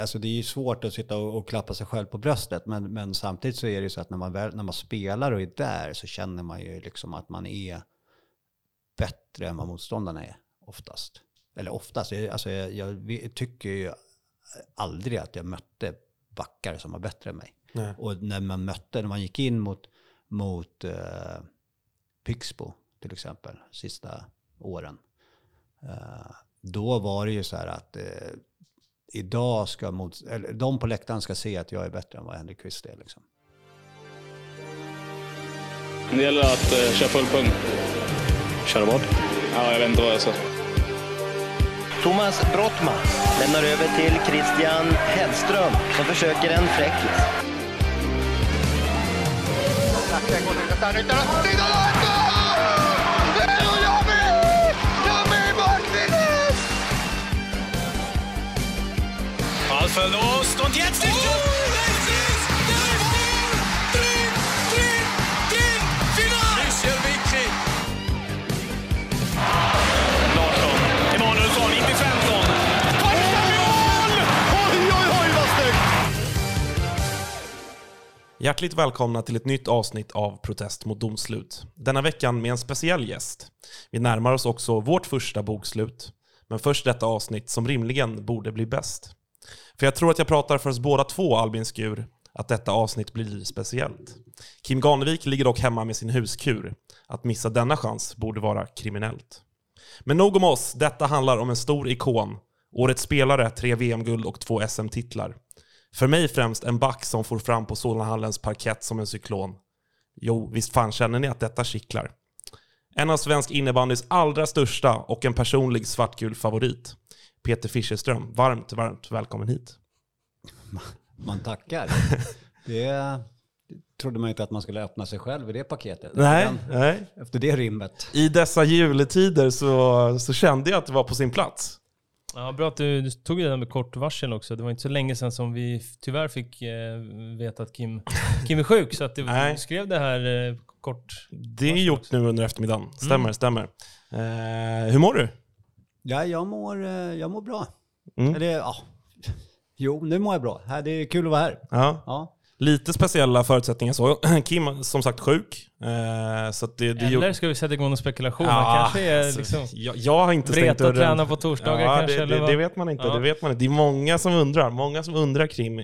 Alltså det är ju svårt att sitta och, och klappa sig själv på bröstet, men, men samtidigt så är det ju så att när man, väl, när man spelar och är där så känner man ju liksom att man är bättre än vad motståndarna är oftast. Eller oftast, alltså jag, jag tycker ju aldrig att jag mötte backar som var bättre än mig. Nej. Och när man mötte, när man gick in mot, mot uh, Pixbo till exempel, sista åren, uh, då var det ju så här att uh, idag ska mot, eller, de på läktaren ska se att jag är bättre än vad Henrik Kvist är. Liksom. Det gäller att uh, köra full punkt. Köra vad? Ja, jag vet inte vad jag sa. Thomas Brottman lämnar över till Christian Hellström som försöker en fräckis. Hjärtligt välkomna till ett nytt avsnitt av Protest mot domslut. Denna veckan med en speciell gäst. Vi närmar oss också vårt första bokslut. Men först detta avsnitt som rimligen borde bli bäst. För jag tror att jag pratar för oss båda två, Albin Skur, att detta avsnitt blir speciellt. Kim Ganevik ligger dock hemma med sin huskur. Att missa denna chans borde vara kriminellt. Men nog om oss, detta handlar om en stor ikon. Årets spelare, tre VM-guld och två SM-titlar. För mig främst en back som får fram på Solnahallens parkett som en cyklon. Jo, visst fan känner ni att detta kittlar? En av svensk innebandys allra största och en personlig svartgul favorit. Peter Fischerström, varmt, varmt välkommen hit. Man tackar. Det trodde man inte att man skulle öppna sig själv i det paketet. Nej, nej. Efter det rimmet. I dessa juletider så, så kände jag att det var på sin plats. Ja, bra att du, du tog det där med kort varsel också. Det var inte så länge sedan som vi tyvärr fick eh, veta att Kim, Kim är sjuk. Så att du skrev det här eh, kort. Det är gjort också. nu under eftermiddagen. Stämmer, mm. stämmer. Eh, hur mår du? Ja, jag mår, eh, jag mår bra. Mm. Eller, ja. Jo, nu mår jag bra. Det är kul att vara här. Ja. ja lite speciella förutsättningar så. Kim som sagt sjuk. Eh, så det, det eller ska vi sätta igång en spekulation? Ja, kanske är alltså, liksom jag, jag har inte stängt dörren. träna på torsdagar ja, kanske? Det, det, det, vet man inte. Ja. Det vet man inte. Det är många som undrar. Många som undrar kring,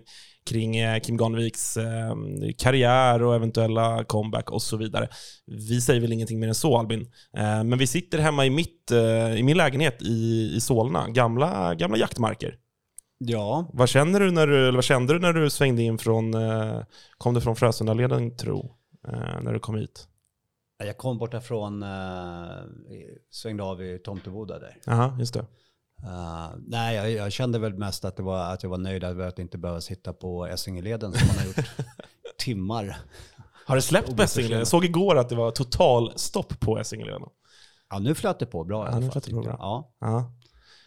kring eh, Kim Ganeviks eh, karriär och eventuella comeback och så vidare. Vi säger väl ingenting mer än så Albin. Eh, men vi sitter hemma i, mitt, i min lägenhet i, i Solna, gamla, gamla jaktmarker. Ja. Vad, känner du när du, eller vad kände du när du svängde in från, eh, kom du från Frösundaleden tro, eh, när du kom hit? Jag kom borta från, eh, svängde av i Tomteboda där. Jaha, just det. Uh, nej, jag, jag, kände väl mest att, det var, att jag var nöjd över att inte behöva sitta på Essingeleden som man har gjort timmar. Har det släppt på Essingeleden? Jag såg igår att det var total stopp på Essingeleden. Ja, nu flöt det på bra i alla fall. Ja, bra. Ja. ja.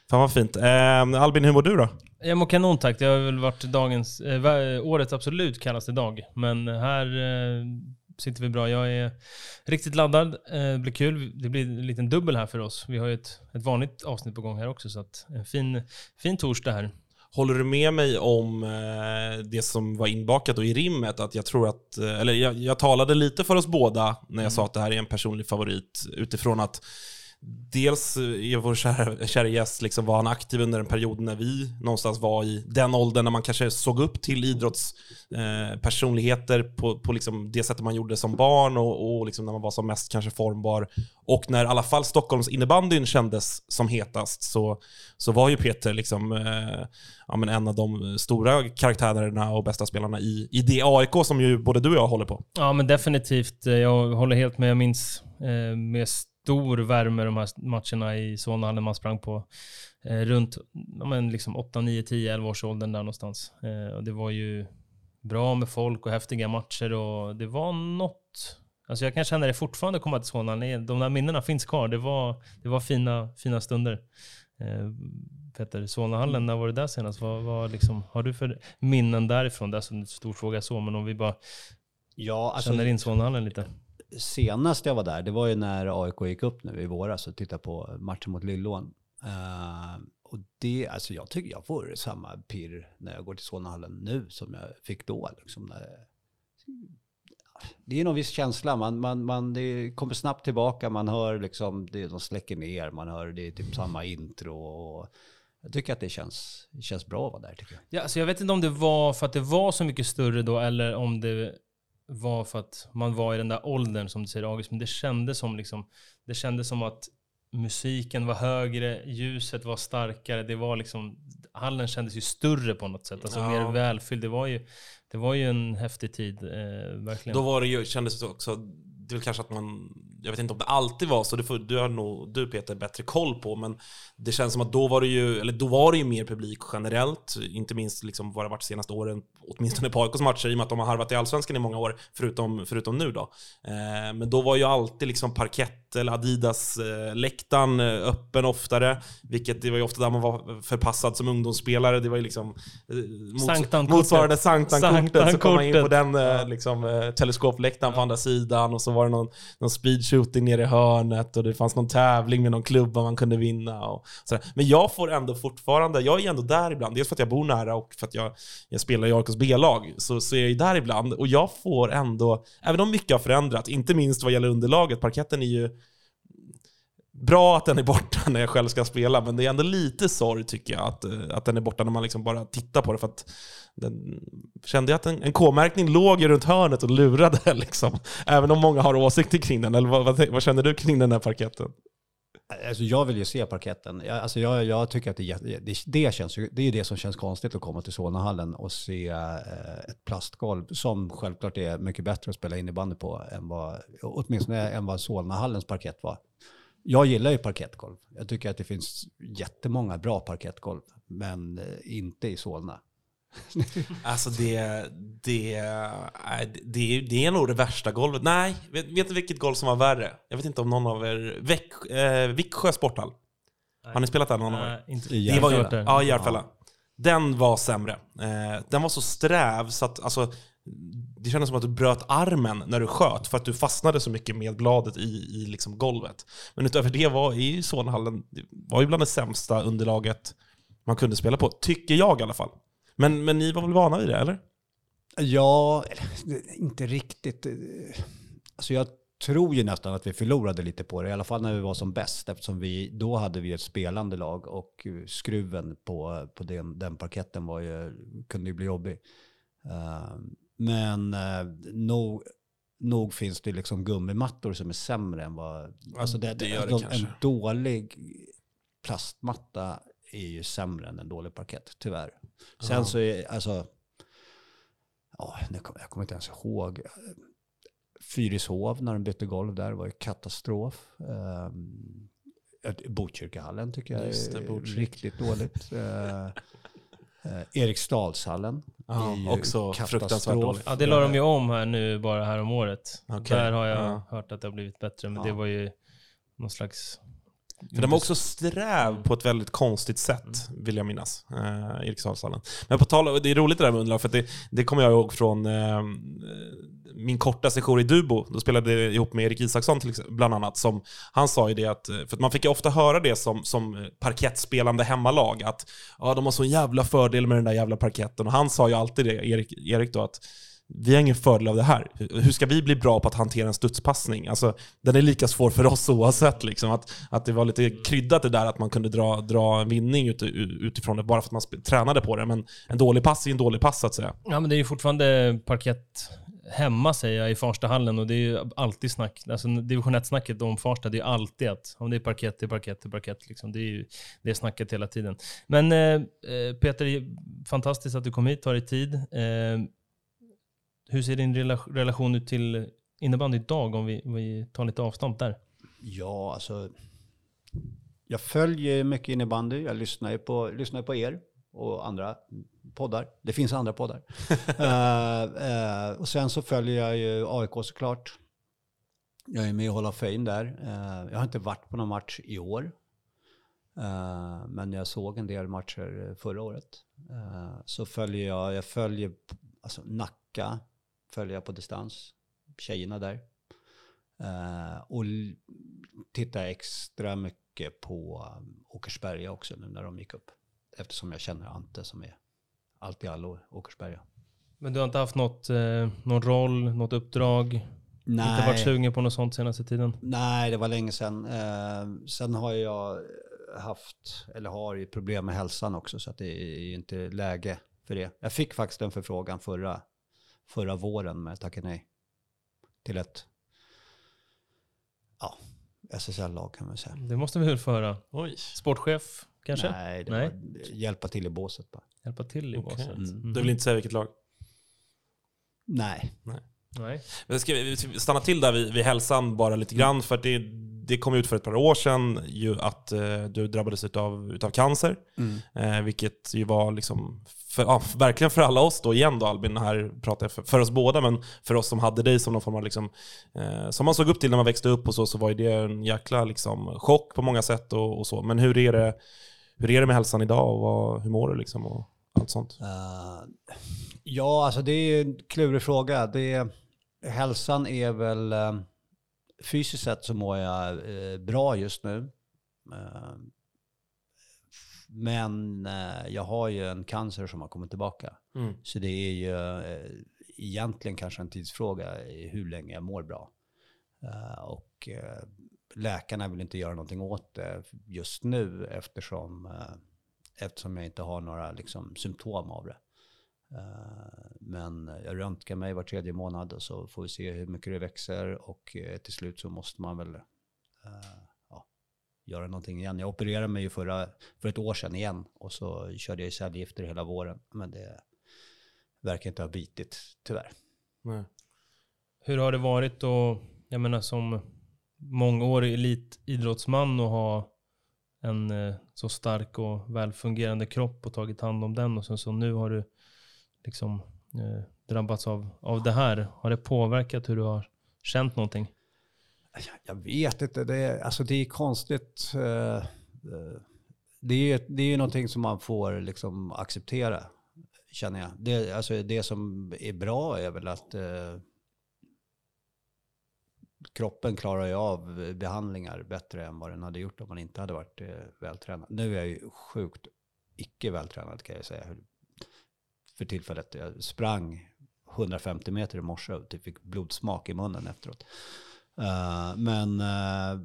Fan vad fint. Eh, Albin, hur mår du då? Jag mår kanon tack. Det har väl varit dagens, eh, årets absolut kallaste dag. Men här eh, sitter vi bra. Jag är riktigt laddad. Eh, det blir kul. Det blir en liten dubbel här för oss. Vi har ju ett, ett vanligt avsnitt på gång här också. Så att en fin, fin torsdag här. Håller du med mig om eh, det som var inbakat i rimmet? Att jag tror att, eh, eller jag, jag talade lite för oss båda när jag mm. sa att det här är en personlig favorit utifrån att Dels eh, är vår kära, kära gäst, liksom, var han aktiv under en period när vi någonstans var i den åldern när man kanske såg upp till idrottspersonligheter eh, på, på liksom det sättet man gjorde som barn och, och liksom när man var som mest kanske formbar. Och när i alla fall Stockholms innebandyn kändes som hetast så, så var ju Peter liksom, eh, ja, men en av de stora karaktärerna och bästa spelarna i, i det AIK som ju både du och jag håller på. Ja, men definitivt. Eh, jag håller helt med. Jag minns eh, mest stor värme de här matcherna i Solna man sprang på eh, runt men liksom 8, 9, 10, 11 års åldern där någonstans. Eh, och det var ju bra med folk och häftiga matcher och det var något Alltså jag kan känna det fortfarande komma till Solna. De där minnena finns kvar. Det var, det var fina, fina stunder. Eh, Peter, Solnahallen, när var det där senast? Vad, vad liksom, har du för minnen därifrån? Det är en stor fråga så, men om vi bara ja, alltså, känner in Solnahallen lite senast jag var där, det var ju när AIK gick upp nu i våras och tittade på matchen mot Lillån. Uh, eh, och det, alltså jag tycker jag får samma pirr när jag går till Solnahallen nu som jag fick då. Liksom när, det är någon viss känsla, man, man, man det kommer snabbt tillbaka, man hör liksom, det, de släcker ner, man hör det är typ samma intro. Och jag tycker att det känns, känns bra att vara där tycker jag. Ja, så jag vet inte om det var för att det var så mycket större då eller om det var för att man var i den där åldern som du säger August. Men det kändes som liksom, det kändes som att musiken var högre, ljuset var starkare. Det var liksom, hallen kändes ju större på något sätt. Alltså Ja. mer välfylld. Det var ju, det var ju en häftig tid, eh, verkligen. Då var det ju, kändes det också, det är väl kanske att man, jag vet inte om det alltid var så, det får, du har nog du Peter bättre koll på, men det känns som att då var det ju, eller då var det ju mer publik generellt, inte minst liksom vad det varit de senaste åren, åtminstone på AIKs matcher, i och med att de har harvat i Allsvenskan i många år, förutom, förutom nu då. Eh, men då var ju alltid liksom parkett eller Adidas-läktaren eh, öppen oftare, vilket det var ju ofta där man var förpassad som ungdomsspelare, det var ju liksom eh, mots- Sanktankortet. motsvarande Sanktankortet, så kom man in på den eh, liksom, eh, teleskopläktaren på andra sidan och så var det någon, någon speedshooting nere i hörnet och det fanns någon tävling med någon klubba man kunde vinna. Och sådär. Men jag får ändå fortfarande, jag är ändå där ibland, dels för att jag bor nära och för att jag, jag spelar i AIKs B-lag, så, så är jag ju där ibland och jag får ändå, även om mycket har förändrats, inte minst vad gäller underlaget, parketten är ju Bra att den är borta när jag själv ska spela, men det är ändå lite sorg tycker jag att, eh, att den är borta när man liksom bara tittar på det. För att den, kände jag att en, en K-märkning låg ju runt hörnet och lurade. Liksom. Även om många har åsikter kring den. Eller vad, vad, vad känner du kring den här parketten? Alltså jag vill ju se parketten. Jag, alltså jag, jag tycker att det, är det, det, känns, ju- det är det som känns konstigt att komma till Solnahallen och se eh, ett plastgolv som självklart är mycket bättre att spela innebandy på än vad, åtminstone än vad Solnahallens parkett var. Jag gillar ju parkettgolv. Jag tycker att det finns jättemånga bra parkettgolv, men eh, inte i Solna. Alltså det, det, det, det är nog det värsta golvet. Nej, vet, vet du vilket golv som var värre? Jag vet inte om någon av er... Väck, eh, Viksjö sporthall. Har ni spelat där någon av er? Nej, inte, I Det var ju, ja, Järfälla. Den var sämre. Eh, den var så sträv så att alltså, det kändes som att du bröt armen när du sköt för att du fastnade så mycket med bladet i, i liksom golvet. Men utöver det var i Solnahallen, det var ju bland det sämsta underlaget man kunde spela på. Tycker jag i alla fall. Men, men ni var väl vana vid det, eller? Ja, inte riktigt. Alltså jag tror ju nästan att vi förlorade lite på det, i alla fall när vi var som bäst, eftersom vi, då hade vi ett spelande lag och skruven på, på den, den parketten var ju, kunde ju bli jobbig. Ehm, men uh, nog, nog finns det liksom gummimattor som är sämre än vad... Alltså det, det gör det de- kanske. En dålig plastmatta är ju sämre än en dålig parkett, tyvärr. Sen Ja. så är, alltså, ja, jag kommer inte ens ihåg. Fyrishov när de bytte golv där var ju katastrof. Um, Botkyrkahallen tycker jag det, är Botkyrka. riktigt dåligt. Uh, Eriksdalshallen. Ja, ju också fruktansvärt dåligt. Ja, det la de ju om här nu bara här om året. Okej, Där har jag ja. hört att det har blivit bättre, men Ja. det var ju någon slags... För den var också sträv på ett väldigt konstigt sätt, vill jag minnas. Eh, Eriksdalshallen. Men på tal om, det är roligt det där med underlag, för att det, det kommer jag ihåg från eh, min korta session i Dubo. Då spelade jag ihop med Erik Isaksson till exempel, bland annat. Som, han sa ju det att, för att man fick ju ofta höra det som, som parkettspelande hemmalag, att ja, de har så jävla fördel med den där jävla parketten. Och han sa ju alltid det, Erik, Erik då, att vi har ingen fördel av det här. Hur ska vi bli bra på att hantera en studspassning? Alltså, den är lika svår för oss oavsett. Liksom. Att, att det var lite kryddat det där att man kunde dra, dra en vinning ut, utifrån det bara för att man tränade på det. Men en dålig pass är en dålig pass så att säga. Ja, men det är ju fortfarande parkett hemma säger jag i Farstahallen och det är ju alltid snack. Alltså division 1-snacket om Farsta, det är ju alltid att om det är parkett, det är parkett, det är parkett. Liksom. Det är ju det är snacket hela tiden. Men eh, eh Peter, fantastiskt att du kom hit, tar dig tid. Eh, hur ser din rela- relation ut till innebandy idag om vi, om vi tar lite avstånd där? Ja, alltså. Jag följer mycket innebandy. Jag lyssnar ju på, lyssnar ju på er och andra poddar. Det finns andra poddar. Eh, eh, och sen så följer jag ju AIK såklart. Jag är med i Hall of Fame där. Eh, jag har inte varit på någon match i år. Men jag såg en del matcher förra året. Så följer jag, jag följer alltså Nacka, följer jag på distans. Tjejerna där. Och tittar extra mycket på Åkersberga också nu när de gick upp. Eftersom jag känner Ante som är allt i allo Åkersberga. Men du har inte haft något, eh, någon roll, något uppdrag? Inte varit sugen på något sånt senaste tiden? Nej, det var länge sedan. Eh, sen har jag haft, eller har ju problem med hälsan också, så att det är inte läge för det. Jag fick faktiskt en förfrågan förra, förra våren, men jag tackade nej. Till ett ja, SSL-lag kan man säga. Det måste vi väl få höra. Oj. Sportchef kanske? Nej, det Nej. var hjälpa till i båset bara. Hjälpa till i Okej. båset? Mm. Mhm. Du vill inte säga vilket lag? Nej. Nej. Men ska vi stanna till där vid, vid hälsan bara lite grann? För att det, det kom ut för ett par år sedan ju att eh, du drabbades utav, utav cancer. Eh, vilket ju var liksom, för, ja, verkligen för alla oss då igen då Albin, här pratar jag för, för oss båda, men för oss som hade dig som någon form av liksom, eh, som man såg upp till när man växte upp och så, så var ju det en jäkla liksom, chock på många sätt och, och så. Men hur är det, hur är det med hälsan idag och vad, hur mår du liksom och allt sånt? Eh, ja, alltså det är en klurig fråga. Det är, hälsan är väl... eh, fysiskt sett så mår jag eh, bra just nu. Men jag har ju en cancer som har kommit tillbaka. Mm. Så det är ju egentligen kanske en tidsfråga hur länge jag mår bra. Och läkarna vill inte göra någonting åt det just nu eftersom, eh, eftersom jag inte har några liksom, symptom av det. Eh, men jag röntgar mig var tredje månad och så får vi se hur mycket det växer och eh, till slut så måste man väl ja, göra någonting igen. Jag opererade mig ju förra, för ett år sedan igen och så körde jag cellgifter hela våren. Men det verkar inte ha bitit, tyvärr. Nej. Hur har det varit då, jag menar som mångårig elitidrottsman och ha en eh, så stark och välfungerande kropp och tagit hand om den och sen så nu har du liksom eh, drabbats av, av det här. Har det påverkat hur du har känt någonting? Jag vet inte, det är, alltså det är konstigt. Eh, eh, det är, det är ju någonting som man får liksom acceptera, känner jag. Det, alltså det som är bra är väl att kroppen klarar ju av behandlingar bättre än vad den hade gjort om man inte hade varit eh, vältränad. Nu är jag ju sjukt icke vältränad kan jag säga. För tillfället. Jag sprang 150 meter i morse och typ fick blodsmak i munnen efteråt. Uh, men uh,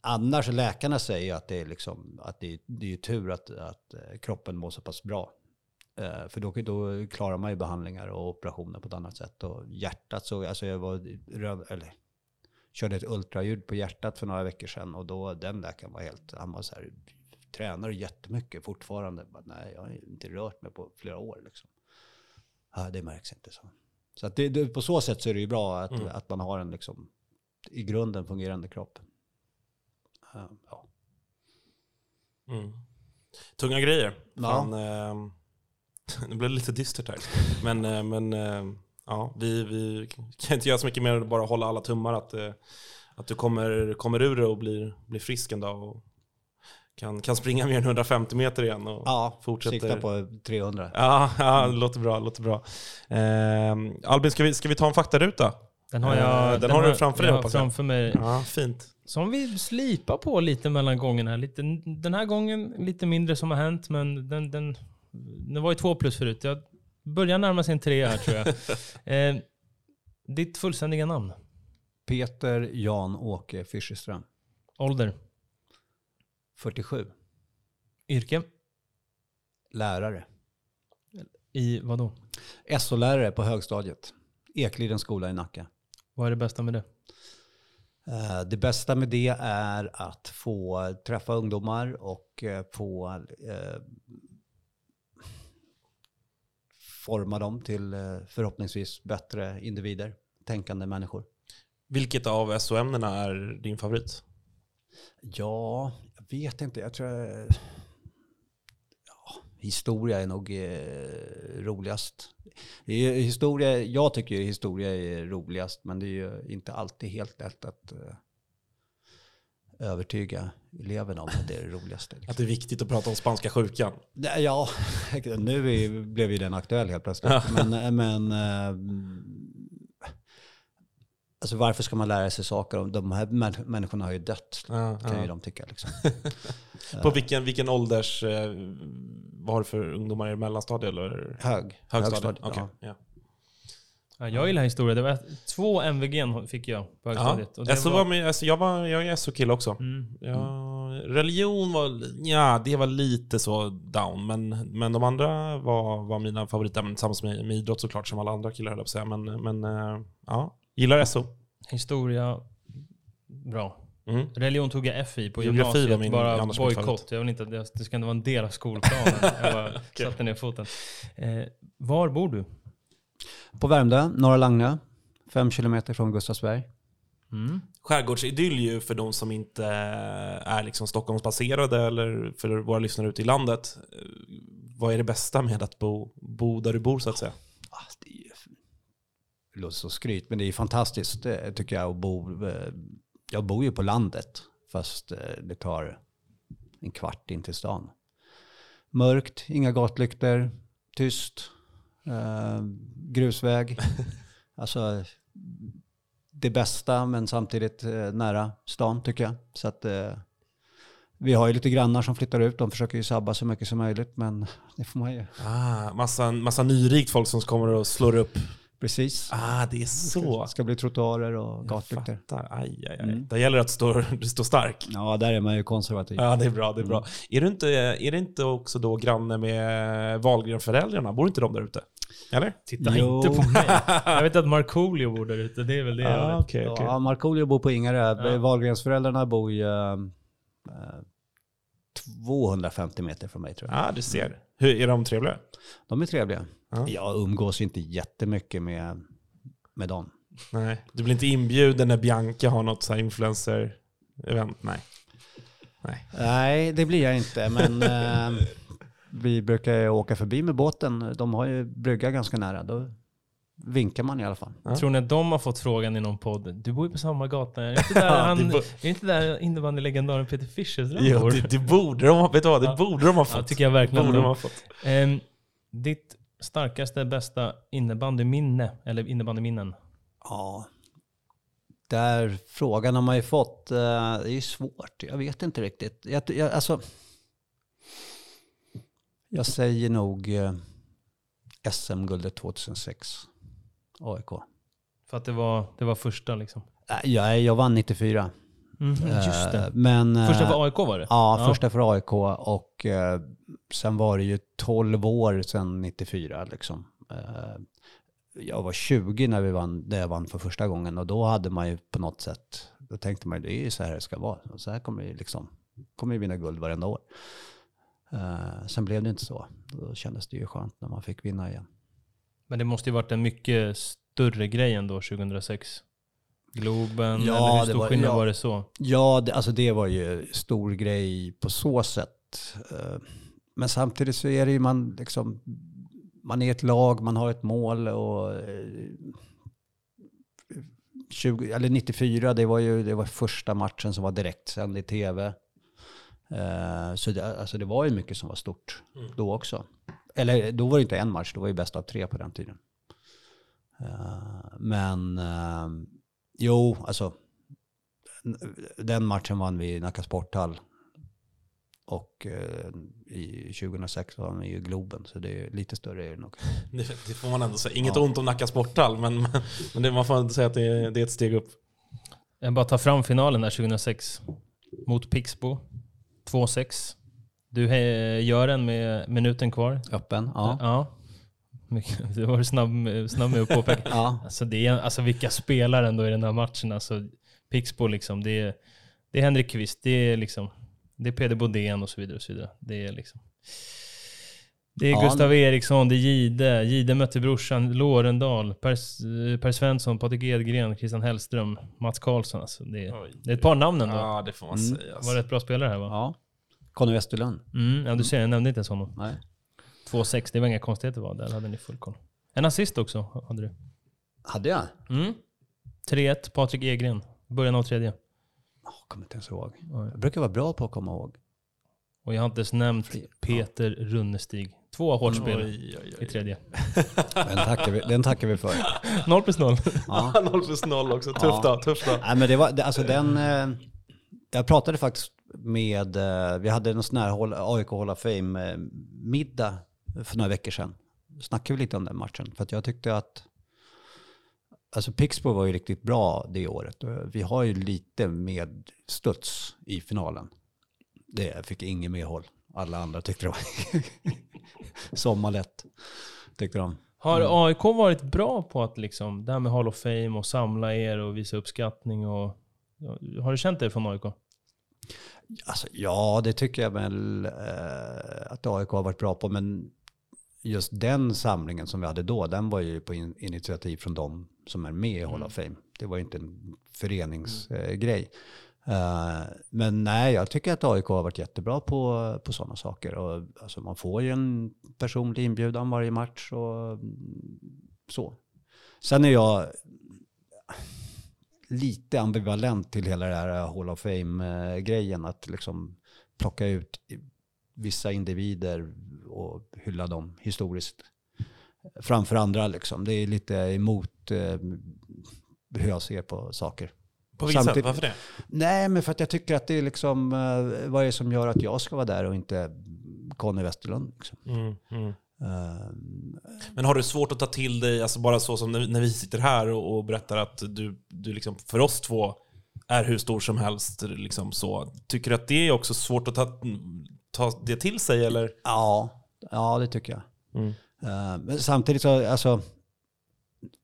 annars, läkarna säger att det är, liksom, att det är, det är tur att, att eh, kroppen mår så pass bra. Eh, för då, då klarar man ju behandlingar och operationer på ett annat sätt. Och hjärtat så, alltså jag var röd, eller körde ett ultraljud på hjärtat för några veckor sedan och då den läkaren var helt, han var så här, tränar jättemycket fortfarande? Bara, Nej, jag har inte rört mig på flera år liksom. Ja, det märks inte så. Så att det, det, på så sätt så är det ju bra att, Mm. att man har en liksom, i grunden fungerande kropp. Eh, ja. Mm. Tunga grejer. Ja. Fan, eh, det blev lite dystert här. Men, eh, men eh, ja, vi, vi kan inte göra så mycket mer än att bara hålla alla tummar att, eh, att du kommer, kommer ur det och blir, blir frisk en dag och kan, kan springa mer än 150 meter igen. Och ja, fortsätter. sikta på 300. Ja, ja, det låter bra. Låter bra. Eh, Albin, ska vi, ska vi ta en faktaruta? Den har jag den har du framför dig, hoppas jag. framför mig. Ja, fint. Som vi slipar på lite mellan gångerna. Lite, den här gången lite mindre som har hänt, men den, den, den var ju två plus förut. Jag börjar närma sig en tre här tror jag. eh, ditt fullständiga namn? Peter Jan-Åke Fischerström, Ålder? 47, Yrke? lärare. I vad då? SO-lärare på högstadiet. Eklidens skola i Nacka. Vad är det bästa med det? Eh, Det bästa med det är att få träffa ungdomar och eh, få eh, forma dem till eh, förhoppningsvis bättre individer, tänkande människor. Vilket av SO-ämnena är din favorit? Ja, jag vet inte. Jag tror... eh, Ja, historia är nog eh, roligast. Historia, jag tycker ju historia är roligast, men det är ju inte alltid helt lätt att eh, övertyga eleverna om att det är det roligaste. Liksom. Att det är viktigt att prata om spanska sjukan. Ja, nu är, blev ju den aktuell helt plötsligt. Men, men eh, alltså varför ska man lära sig saker? om De här män- människorna har ju dött, Ja, kan ju de tycka. Liksom. På vilken, vilken ålders... Eh, vad har du för ungdomar? Det mellanstadiet eller Hög. högstadiet? högstadiet, Okej, ja. Ja. Ja, jag gillar historia. Det var två MVG fick jag på högstadiet. Ja. Var med, alltså jag, var, jag är SO-kille också. Mm. Ja, religion var, ja, det var lite så down, men, men de andra var, var mina favoritämnen tillsammans med, med idrott såklart, som alla andra killar höll jag på att säga. Men, men eh, ja, gillar SO. Historia, bra. Mm. Religion tog jag F i på Geografi var gymnasiet. min- bara bojkott. Jag vill inte det, det ska inte vara en del av skolplanen. jag bara satte ner foten. Eh, var bor du? På Värmdö, Norra Lagnö, fem kilometer från Gustavsberg. Mm. Skärgårdsidyll ju för de som inte är liksom Stockholmsbaserade eller för våra lyssnare ute i landet. Eh, Vad är det bästa med att bo, bo där du bor så att säga? Ah, det, är det låter så skryt, men det är fantastiskt eh, tycker jag att bo. eh, Jag bor ju på landet, fast eh, det tar en kvart in till stan. Mörkt, inga gatlyktor, tyst, eh, grusväg. alltså det bästa, men samtidigt eh, nära stan tycker jag. Så att eh, vi har ju lite grannar som flyttar ut. De försöker ju sabba så mycket som möjligt, men det får man ju. Ah, massa, massa nyrikt folk som kommer och slår upp. Precis. Ah, det är så. Det ska bli trottoarer och gatlyktor. fattar. Aj, aj, aj. Mm. Det gäller att stå, du står stark. Ja, där är man ju konservativ. Ja, det är bra. Det är bra. Är, du inte, är det inte också då granne med Wahlgren-föräldrarna? Bor inte de där ute? Eller? Titta Jo. inte på mig. Jag vet att Markoolio bor där ute. Det är väl det jag Ah, vet. okej, okej. Ja, Markoolio bor på Ingarö. Ja. Wahlgrensföräldrarna bor ju eh, 250 meter från mig tror jag. Ja, du ser. Hur, är de trevliga? De är trevliga. Ja. Jag umgås inte jättemycket med, med dem. Nej. Du blir inte inbjuden när Bianca har något så här influencer-event? Nej. Nej. Nej, det blir jag inte. Men eh, vi brukar ju åka förbi med båten. De har ju brygga ganska nära. Då vinkar man i alla fall. Ja. Tror ni att de har fått frågan i någon podd? Du bor ju på samma gata. Är det inte där, Ja, han, det bo- är det inte där innebandylegendaren Peter Fischerström Jo, bor? det, det borde de ha, vet du vad, det Ja. borde de ha fått. Ja, tycker jag verkligen. Borde de ha fått. Ehm, ditt starkaste, bästa innebandyminne, eller innebandyminnen? Ja, där frågan har man ju fått. eh, Det är ju svårt. Jag vet inte riktigt. Jag, jag, alltså, jag säger nog eh, SM-guldet 2006. AIK. För att det var, det var första liksom. Nej, Jag, jag vann 94. Mhm, just det. Eh, Men, eh, Första för AIK var det? Ja, första för AIK och eh, sen var det ju 12 år sedan 94 liksom. Eh, jag var 20 när, vi vann, när jag vann för första gången och då hade man ju på något sätt, då tänkte man ju det är ju så här det ska vara. Och så här kommer vi liksom, kommer vi vinna guld varenda år. Eh, sen blev det inte så. Då kändes det ju skönt när man fick vinna igen. Men det måste ju varit en mycket större grej ändå 2006. Globen, Ja, eller hur det stor var- skillnad ja. var det så? Ja, det, alltså det var ju stor grej på så sätt. Eh, Men samtidigt så är det ju man liksom, man är ett lag, man har ett mål och eh, 20, eller 94, det var ju det var första matchen som var direktsänd i tv. Eh, Så det, alltså det var ju mycket som var stort då också. Eller då var det inte en match, då var det ju bäst av tre på den tiden. Eh, Men eh, jo, alltså den matchen vann vi i Nacka Sporthall. Och i 2006 vann vi ju Globen, så det är lite större är det nog. Det, det får man ändå säga. Inget Ja. ont om Nacka Sporthall, men, men, men det, man får ändå säga att det är, det är ett steg upp. Jag bara tar fram finalen där 2006. Mot Pixbo. 2-6. Du he- gör den med minuten kvar. Öppen, ja. ja. Du var snabb, snabb med att påpeka. ja. Alltså, det är, alltså vilka spelare ändå i den här matchen. Alltså, Pixbo liksom, det är, det är Henrik Kvist, det är liksom, det är Peder Bodén och så vidare. Och så vidare. Det är liksom... Det är Ja, Gustav Eriksson, det är Gide. Gide mötte brorsan Lorendal, Per, per Svensson, Patrik Edgren, Christian Hellström, Mats Karlsson. Alltså det, är, det är ett par namn ändå. Ja, det får man Mm. säga. Var Alltså. det ett bra spelare här va? ja. Conny Westerlund. Mm, ja, du ser, jag nämnde inte ens honom. Nej. 2-6, det var inga konstigheter va? Där hade ni full koll. En assist också hade du. Hade jag? Mm. 3-1, Patrik Egren. Början av tredje. Oh, kommer inte ens ihåg. Oj. Jag brukar vara bra på att komma ihåg. Och jag har inte ens nämnt Peter Runnestig. Två hårt spel Oj, oj, i tredje. Den tackar vi, den tackar vi för. Noll plus noll. Ja. 0 plus 0 också. Tufft Ja. då, tufft då. Nej, men det var, det- alltså den, eh, jag pratade faktiskt med, eh, vi hade en sån här AIK Hall of Fame-middag för några veckor sedan. Snackade vi lite om den matchen, för att jag tyckte att Alltså Pixbo var ju riktigt bra det året. Vi har ju lite med studs i finalen. Det fick ingen medhåll. Alla andra tyckte det var sommarlätt. Tyckte de. Har AIK varit bra på att liksom, det här med Hall of Fame och samla er och visa uppskattning och... Har du känt det från AIK? Alltså, ja, det tycker jag väl eh, att AIK har varit bra på. Men just den samlingen som vi hade då, den var ju på in, initiativ från de som är med i Hall of Fame. Det var ju inte en föreningsgrej. Eh, Eh, men nej, jag tycker att AIK har varit jättebra på, på sådana saker. Och, alltså, man får ju en personlig inbjudan varje match och mm, så. Sen är jag lite ambivalent till hela det här Hall of Fame-grejen. Att liksom plocka ut vissa individer och hylla dem historiskt framför andra. Liksom. Det är lite emot eh, hur jag ser på saker. På sätt? Samtidigt- Varför det? Nej, men för att jag tycker att det är liksom, eh, vad är det som gör att jag ska vara där och inte Conny Westerlund? Liksom. Mm, mm. Eh, Men har du svårt att ta till dig, alltså bara så som när, vi sitter här och, och berättar att du, du liksom, för oss två är hur stor som helst, liksom så. Tycker du att det är också svårt att ta, ta det till sig eller? Ja, ja det tycker jag. Mm. Eh, men samtidigt så, alltså,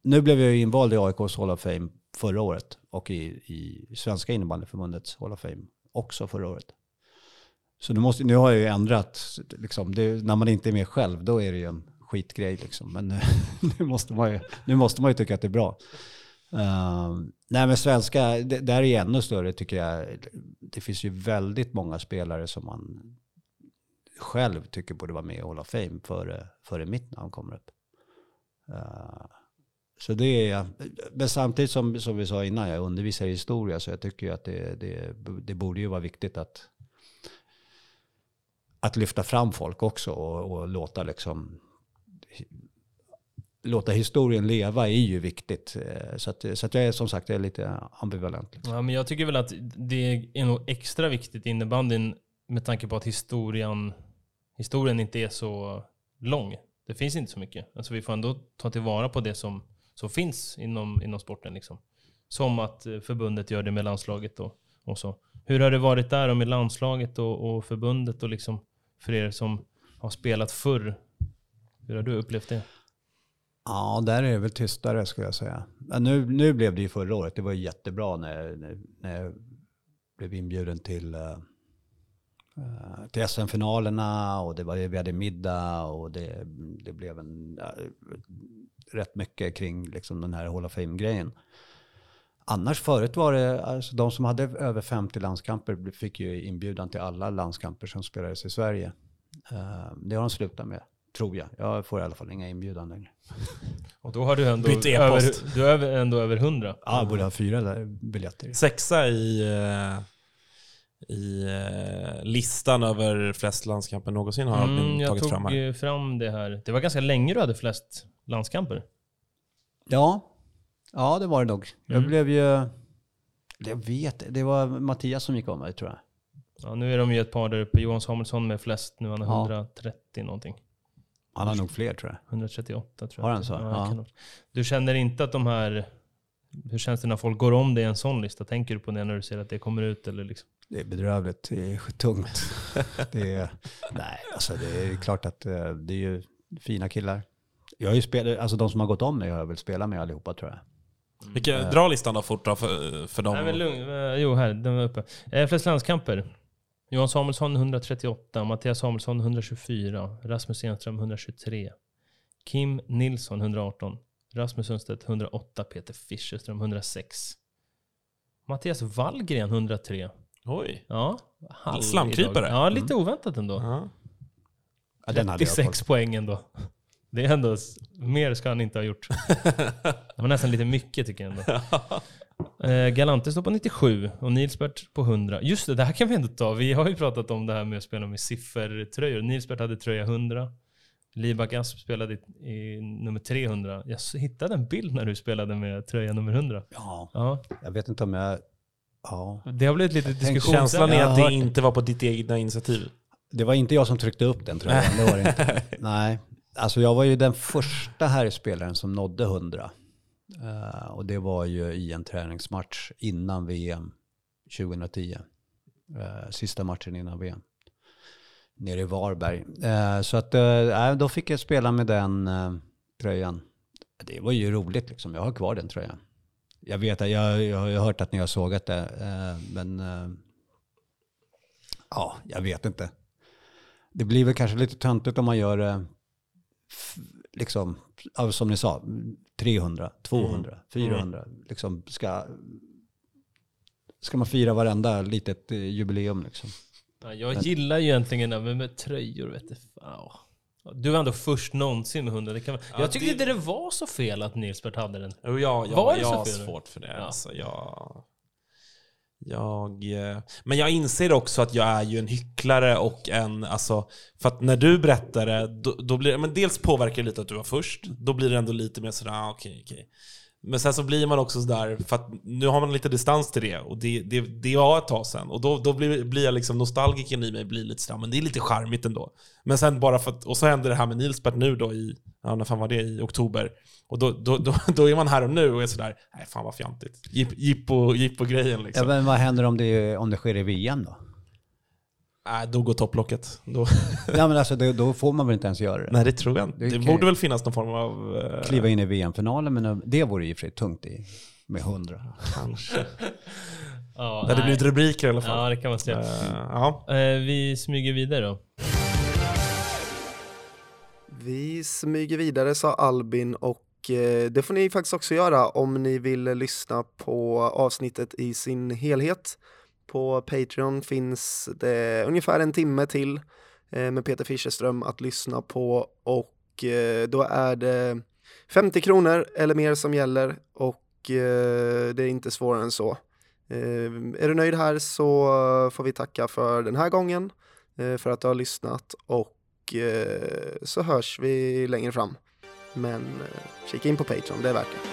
nu blev jag ju invald i AIKs Hall of Fame förra året och i, i Svenska innebandyförbundets Hall of Fame också förra året. Så nu, måste, nu har jag ju ändrat, liksom, det, när man inte är med själv då är det ju en skitgrej liksom. Men nu, måste man ju, nu måste man ju tycka att det är bra. Uh, nej men svenska, det, där är ännu större tycker jag. Det finns ju väldigt många spelare som man själv tycker borde vara med i Hall of Fame före, före mitt namn kommer upp. Uh, så det är, men samtidigt som, som vi sa innan, jag undervisar i historia så jag tycker ju att det, det, det borde ju vara viktigt att, att lyfta fram folk också och, och låta liksom låta historien leva är ju viktigt. Eh, så att, så att jag är som sagt jag är lite ambivalent. Liksom. Ja, men jag tycker väl att det är nog extra viktigt i innebandyn med tanke på att historien, historien inte är så lång. Det finns inte så mycket. Alltså vi får ändå ta tillvara på det som, som finns inom, inom sporten. Liksom. Som att eh, förbundet gör det med landslaget och, och så. Hur har det varit där och med landslaget och, och förbundet och liksom för er som har spelat förr? Hur har du upplevt det? Ja, där är det väl tystare skulle jag säga. Nu, nu blev det ju förra året. Det var jättebra när, när, när jag blev inbjuden till, uh, till SM-finalerna och det var, vi hade middag och det, det blev en, uh, rätt mycket kring liksom den här Hall of Fame-grejen. Annars förut var det, alltså de som hade över 50 landskamper fick ju inbjudan till alla landskamper som spelades i Sverige. Uh, det har de slutat med, tror jag. Jag får i alla fall inga inbjudan längre. Och då har du ändå, Bytt över, du är över- ändå över 100. Ja, jag borde ha fyra där biljetter. Sexa i, eh, i eh, listan över flest landskamper någonsin har Mm, Albin jag tagit tog fram här. eh, fram det här. Det var ganska länge du hade flest landskamper. Ja, ja det var det nog. Jag Mm. blev ju... Jag vet, det var Mattias som gick om mig tror jag. Ja, nu är de ju ett par där uppe. Johan Samuelsson med flest nu. Han har Ja. 130 någonting. Han har nog fler tror jag. 138 tror jag. Har han så? Ja, Ja. Du känner inte att de här... Hur känns det när folk går om det i en sån lista? Tänker du på det när du ser att det kommer ut? Eller liksom? Det är bedrövligt, det är tungt. det är, nej, alltså det är klart att eh, det är ju fina killar. Jag har ju spelat, alltså de som har gått om mig har jag väl spelat med allihopa tror jag. Vilka, dra listan då fort då för, för dem. Nej men lugn. Eh, Jo, här. Den var uppe. Eh, flest landskamper. Johan Samuelsson 138, Mattias Samuelsson 124, Rasmus Enström 123, Kim Nilsson 118, Rasmus Sundstedt 108, Peter Fischerström 106, Mattias Wallgren 103. Oj. Ja, halv Slamkrypare. idag. Ja, lite oväntat ändå. Ja. Ja, den hade jag koll 36 poäng ändå. Det är ändå, mer ska han inte ha gjort. Det var nästan lite mycket tycker jag ändå. Eh, Galante står på 97 och Nilsbert på 100. Just det, det här kan vi ändå ta. Vi har ju pratat om det här med att spela med siffertröjor. Nilsbert hade tröja 100. Libak Asp spelade i, i nummer 300. Jag hittade en bild när du spelade med tröja nummer 100. Ja, Ja, jag vet inte om jag... Ja. det har blivit lite diskussion. Känslan är att det inte var på ditt egna initiativ. Det var inte jag som tryckte upp den tror jag. Det var det inte. Nej, alltså jag var ju den första här spelaren som nådde 100. Eh, och det var ju i en träningsmatch innan VM 2010. Eh, sista matchen innan VM. Nere i Varberg. Eh, så att uh, då fick jag spela med den eh, tröjan. Det var ju roligt liksom. Jag har kvar den tröjan. Jag vet att jag, jag har hört att ni har sågat det. eh, men eh, ja, jag vet inte. Det blir väl kanske lite töntigt om man gör det, liksom, som ni sa, 300, 200, 400. Liksom ska, ska man fira varenda litet eh, jubileum liksom. Ja, jag gillar ju egentligen det med, med tröjor, vet du. Fan. Du var ändå först någonsin med 100. Det kan, Ja, jag tyckte det- inte det var så fel att Nilsbert hade den. Jo, jag, jag, Var det jag så har fel? svårt för det. Ja. Alltså, jag, jag, eh, men jag inser också att jag är ju en hycklare och en, alltså, för att när du berättar det, då, då blir det, men dels påverkar det lite att du var först, då blir det ändå lite mer sådär, ah, okej, okej. Men sen så blir man också sådär, för att nu har man lite distans till det och det, det, det var ett tag sedan. Och då, då blir, blir jag liksom, nostalgiken i mig blir lite sådär, men det är lite charmigt ändå. Men sen bara för att, och så händer det här med Nilsbert nu då i, ja när fan var det, i oktober. Och då, då, då, då är man här och nu och är sådär, nej fan vad fjantigt. Jippo, jippo-grejen liksom. Ja, liksom. men vad händer om det, om det sker i VM då? Nej, då går topplocket. Då, Ja, men alltså, då, då får man väl inte ens göra det? nej, det tror jag inte. Det Det borde väl finnas någon form av... eh, Kliva in i VM-finalen, men det vore ju för sig tungt i, med 100. Kanske. Ja, Det hade blivit rubriker i alla Ja, fall. det kan man säga. Eh, ja. Eh, vi smyger vidare då. Vi smyger vidare sa Albin och eh, det får ni faktiskt också göra om ni vill lyssna på avsnittet i sin helhet. På Patreon finns det ungefär en timme till eh, med Peter Fischerström att lyssna på och eh, då är det 50 kronor eller mer som gäller och eh, det är inte svårare än så. Är du nöjd här så får vi tacka för den här gången för att du har lyssnat och så hörs vi längre fram. Men kika in på Patreon, det är värt det.